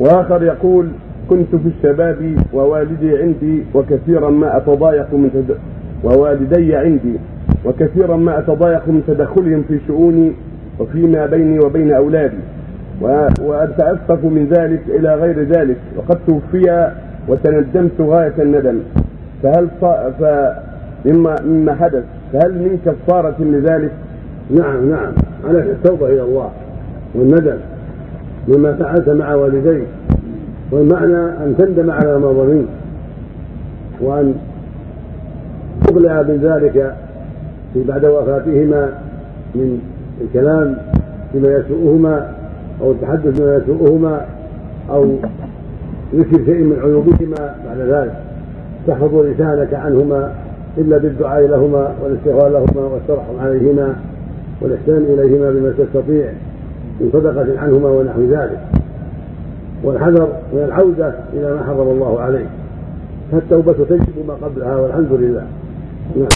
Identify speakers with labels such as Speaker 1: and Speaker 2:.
Speaker 1: وآخر يقول كنت في الشباب ووالدي عندي وكثيرا ما أتضايق من تد... ووالدي عندي وكثيرا ما أتضايق من تدخلهم في شؤوني وفيما بيني وبين أولادي و... واتاسف من ذلك إلى غير ذلك وقد توفي وتندمت غاية الندم فهل ص... ف... مما مما حدث فهل من كفارة لذلك؟
Speaker 2: نعم نعم عليك التوبة إلى الله والندم مما فعلت مع والديك والمعنى أن تندم على ما ظلمت وأن ذلك في بعد وفاتهما من الكلام فيما يسوءهما أو التحدث بما يسوءهما أو ذكر شيء من عيوبهما بعد ذلك. تحفظ لسانك عنهما إلا بالدعاء لهما والاستغفار لهما والترحم عليهما والإحسان إليهما بما تستطيع. من صدقة عنهما ونحو ذلك. والحذر من العودة إلى ما حرم الله عليه. فالتوبة تجب ما قبلها والحمد لله. نعم.